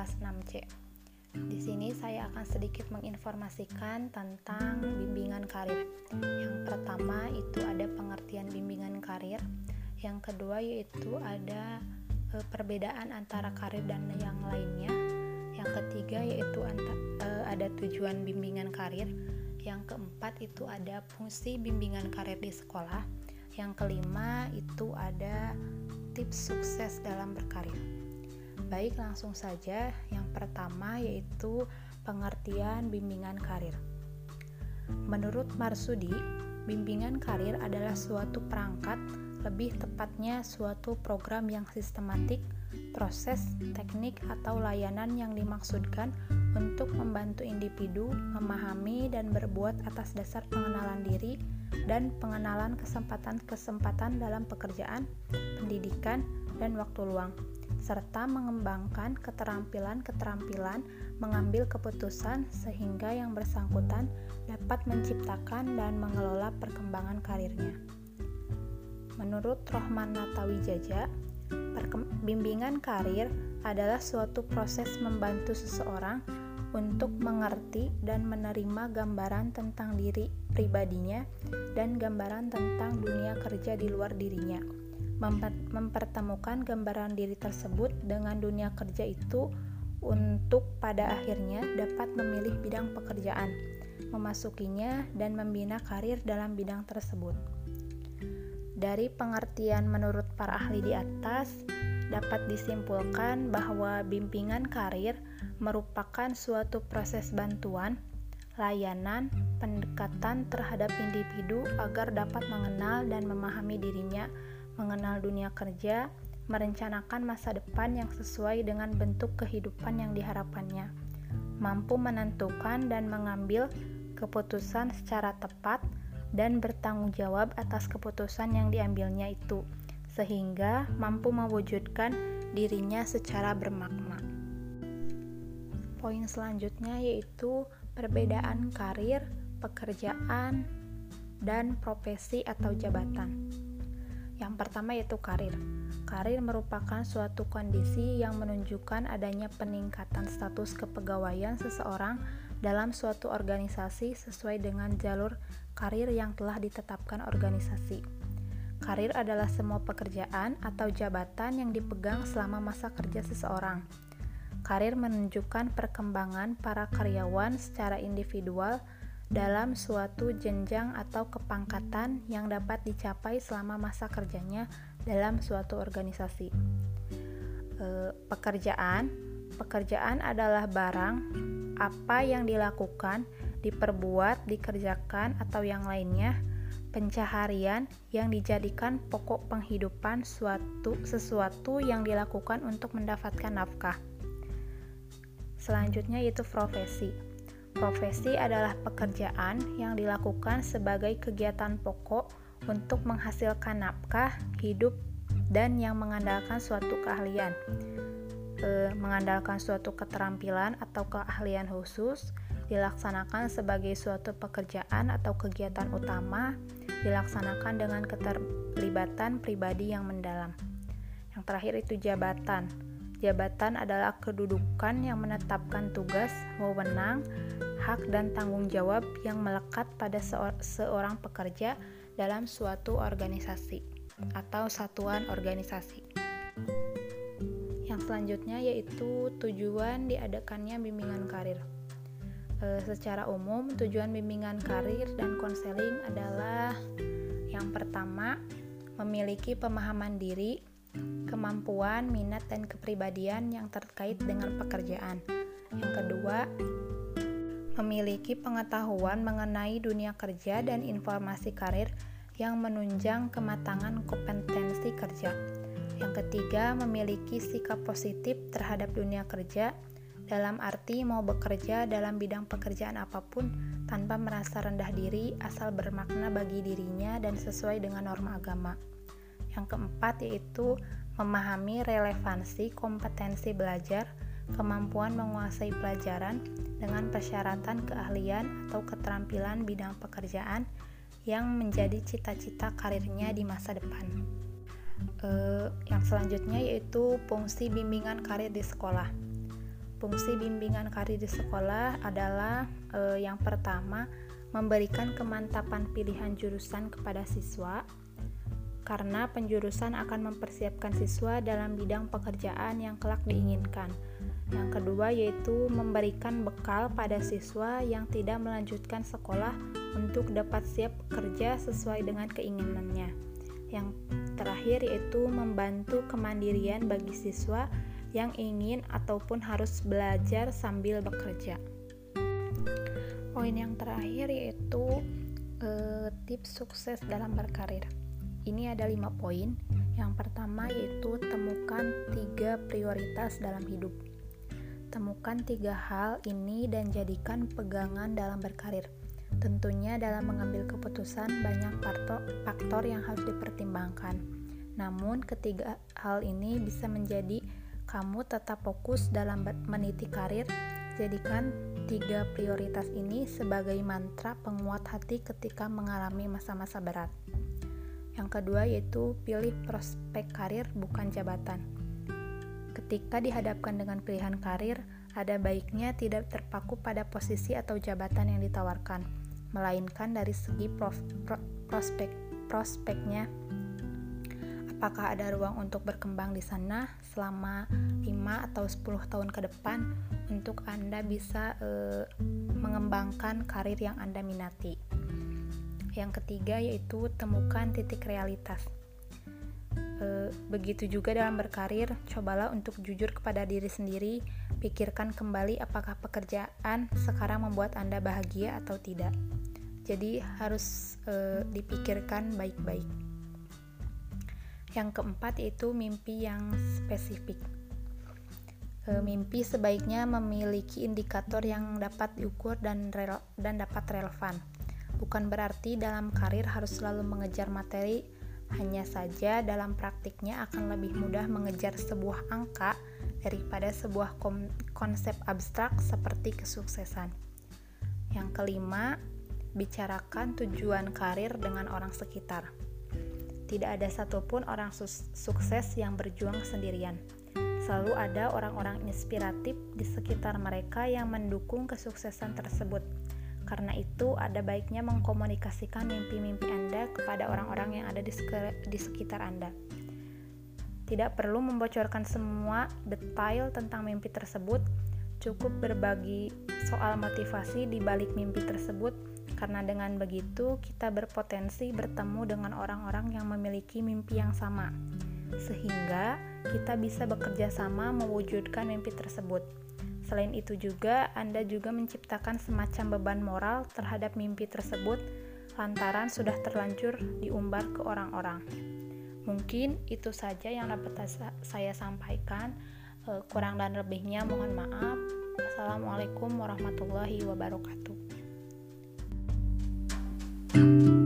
Kelas 6C. Di sini saya akan sedikit menginformasikan tentang bimbingan karir. Yang pertama itu ada pengertian bimbingan karir. Yang kedua yaitu ada e, perbedaan antara karir dan yang lainnya. Yang ketiga yaitu e, ada tujuan bimbingan karir. Yang keempat itu ada fungsi bimbingan karir di sekolah. Yang kelima itu ada tips sukses dalam berkarir. Baik, langsung saja. Yang pertama yaitu pengertian bimbingan karir. Menurut Marsudi, bimbingan karir adalah suatu perangkat, lebih tepatnya suatu program yang sistematik, proses, teknik, atau layanan yang dimaksudkan untuk membantu individu memahami dan berbuat atas dasar pengenalan diri dan pengenalan kesempatan-kesempatan dalam pekerjaan, pendidikan, dan waktu luang serta mengembangkan keterampilan-keterampilan mengambil keputusan sehingga yang bersangkutan dapat menciptakan dan mengelola perkembangan karirnya. Menurut Rohman Natawi Jaja, bimbingan karir adalah suatu proses membantu seseorang untuk mengerti dan menerima gambaran tentang diri pribadinya dan gambaran tentang dunia kerja di luar dirinya mempertemukan gambaran diri tersebut dengan dunia kerja itu untuk pada akhirnya dapat memilih bidang pekerjaan, memasukinya, dan membina karir dalam bidang tersebut. Dari pengertian menurut para ahli di atas, dapat disimpulkan bahwa bimbingan karir merupakan suatu proses bantuan, layanan, pendekatan terhadap individu agar dapat mengenal dan memahami dirinya mengenal dunia kerja, merencanakan masa depan yang sesuai dengan bentuk kehidupan yang diharapkannya, mampu menentukan dan mengambil keputusan secara tepat, dan bertanggung jawab atas keputusan yang diambilnya itu, sehingga mampu mewujudkan dirinya secara bermakna. Poin selanjutnya yaitu perbedaan karir, pekerjaan, dan profesi atau jabatan. Yang pertama yaitu karir. Karir merupakan suatu kondisi yang menunjukkan adanya peningkatan status kepegawaian seseorang dalam suatu organisasi sesuai dengan jalur karir yang telah ditetapkan organisasi. Karir adalah semua pekerjaan atau jabatan yang dipegang selama masa kerja seseorang. Karir menunjukkan perkembangan para karyawan secara individual dalam suatu jenjang atau kepangkatan yang dapat dicapai selama masa kerjanya dalam suatu organisasi. E, pekerjaan pekerjaan adalah barang apa yang dilakukan, diperbuat, dikerjakan atau yang lainnya pencaharian yang dijadikan pokok penghidupan suatu sesuatu yang dilakukan untuk mendapatkan nafkah. Selanjutnya yaitu profesi. Profesi adalah pekerjaan yang dilakukan sebagai kegiatan pokok untuk menghasilkan nafkah, hidup, dan yang mengandalkan suatu keahlian, e, mengandalkan suatu keterampilan atau keahlian khusus, dilaksanakan sebagai suatu pekerjaan atau kegiatan utama, dilaksanakan dengan keterlibatan pribadi yang mendalam. Yang terakhir itu jabatan Jabatan adalah kedudukan yang menetapkan tugas, wewenang, hak, dan tanggung jawab yang melekat pada seorang pekerja dalam suatu organisasi atau satuan organisasi. Yang selanjutnya yaitu tujuan diadakannya bimbingan karir. E, secara umum, tujuan bimbingan karir dan konseling adalah yang pertama, memiliki pemahaman diri kemampuan, minat, dan kepribadian yang terkait dengan pekerjaan. Yang kedua, memiliki pengetahuan mengenai dunia kerja dan informasi karir yang menunjang kematangan kompetensi kerja. Yang ketiga, memiliki sikap positif terhadap dunia kerja dalam arti mau bekerja dalam bidang pekerjaan apa pun tanpa merasa rendah diri asal bermakna bagi dirinya dan sesuai dengan norma agama. Yang keempat yaitu memahami relevansi kompetensi belajar, kemampuan menguasai pelajaran dengan persyaratan keahlian atau keterampilan bidang pekerjaan yang menjadi cita-cita karirnya di masa depan. E, yang selanjutnya yaitu fungsi bimbingan karir di sekolah. Fungsi bimbingan karir di sekolah adalah e, yang pertama memberikan kemantapan pilihan jurusan kepada siswa karena penjurusan akan mempersiapkan siswa dalam bidang pekerjaan yang kelak diinginkan. Yang kedua yaitu memberikan bekal pada siswa yang tidak melanjutkan sekolah untuk dapat siap kerja sesuai dengan keinginannya. Yang terakhir yaitu membantu kemandirian bagi siswa yang ingin ataupun harus belajar sambil bekerja. Poin yang terakhir yaitu eh, tips sukses dalam berkarir. Ini ada lima poin. Yang pertama yaitu temukan tiga prioritas dalam hidup. Temukan tiga hal ini dan jadikan pegangan dalam berkarir. Tentunya dalam mengambil keputusan banyak faktor yang harus dipertimbangkan. Namun ketiga hal ini bisa menjadi kamu tetap fokus dalam meniti karir, jadikan tiga prioritas ini sebagai mantra penguat hati ketika mengalami masa-masa berat. Yang kedua yaitu pilih prospek karir bukan jabatan. Ketika dihadapkan dengan pilihan karir, ada baiknya tidak terpaku pada posisi atau jabatan yang ditawarkan, melainkan dari segi prof, pro, prospek prospeknya apakah ada ruang untuk berkembang di sana selama 5 atau 10 tahun ke depan untuk Anda bisa e, mengembangkan karir yang Anda minati. Yang ketiga yaitu temukan titik realitas. E, begitu juga dalam berkarir, cobalah untuk jujur kepada diri sendiri, pikirkan kembali apakah pekerjaan sekarang membuat Anda bahagia atau tidak. Jadi harus e, dipikirkan baik-baik. Yang keempat yaitu mimpi yang spesifik. E, mimpi sebaiknya memiliki indikator yang dapat diukur dan rel dan dapat relevan. Bukan berarti dalam karir harus selalu mengejar materi, hanya saja dalam praktiknya akan lebih mudah mengejar sebuah angka daripada sebuah konsep abstrak seperti kesuksesan. Yang kelima, bicarakan tujuan karir dengan orang sekitar. Tidak ada satupun orang sukses yang berjuang sendirian. Selalu ada orang-orang inspiratif di sekitar mereka yang mendukung kesuksesan tersebut. Karena itu, ada baiknya mengkomunikasikan mimpi-mimpi Anda kepada orang-orang yang ada di, sekitar Anda. Tidak perlu membocorkan semua detail tentang mimpi tersebut, cukup berbagi soal motivasi di balik mimpi tersebut karena dengan begitu kita berpotensi bertemu dengan orang-orang yang memiliki mimpi yang sama, sehingga kita bisa bekerja sama mewujudkan mimpi tersebut. Selain itu juga, Anda juga menciptakan semacam beban moral terhadap mimpi tersebut lantaran sudah terlanjur diumbar ke orang-orang. Mungkin itu saja yang dapat saya sampaikan. Eh, kurang dan lebihnya mohon maaf. Assalamualaikum warahmatullahi wabarakatuh. thank you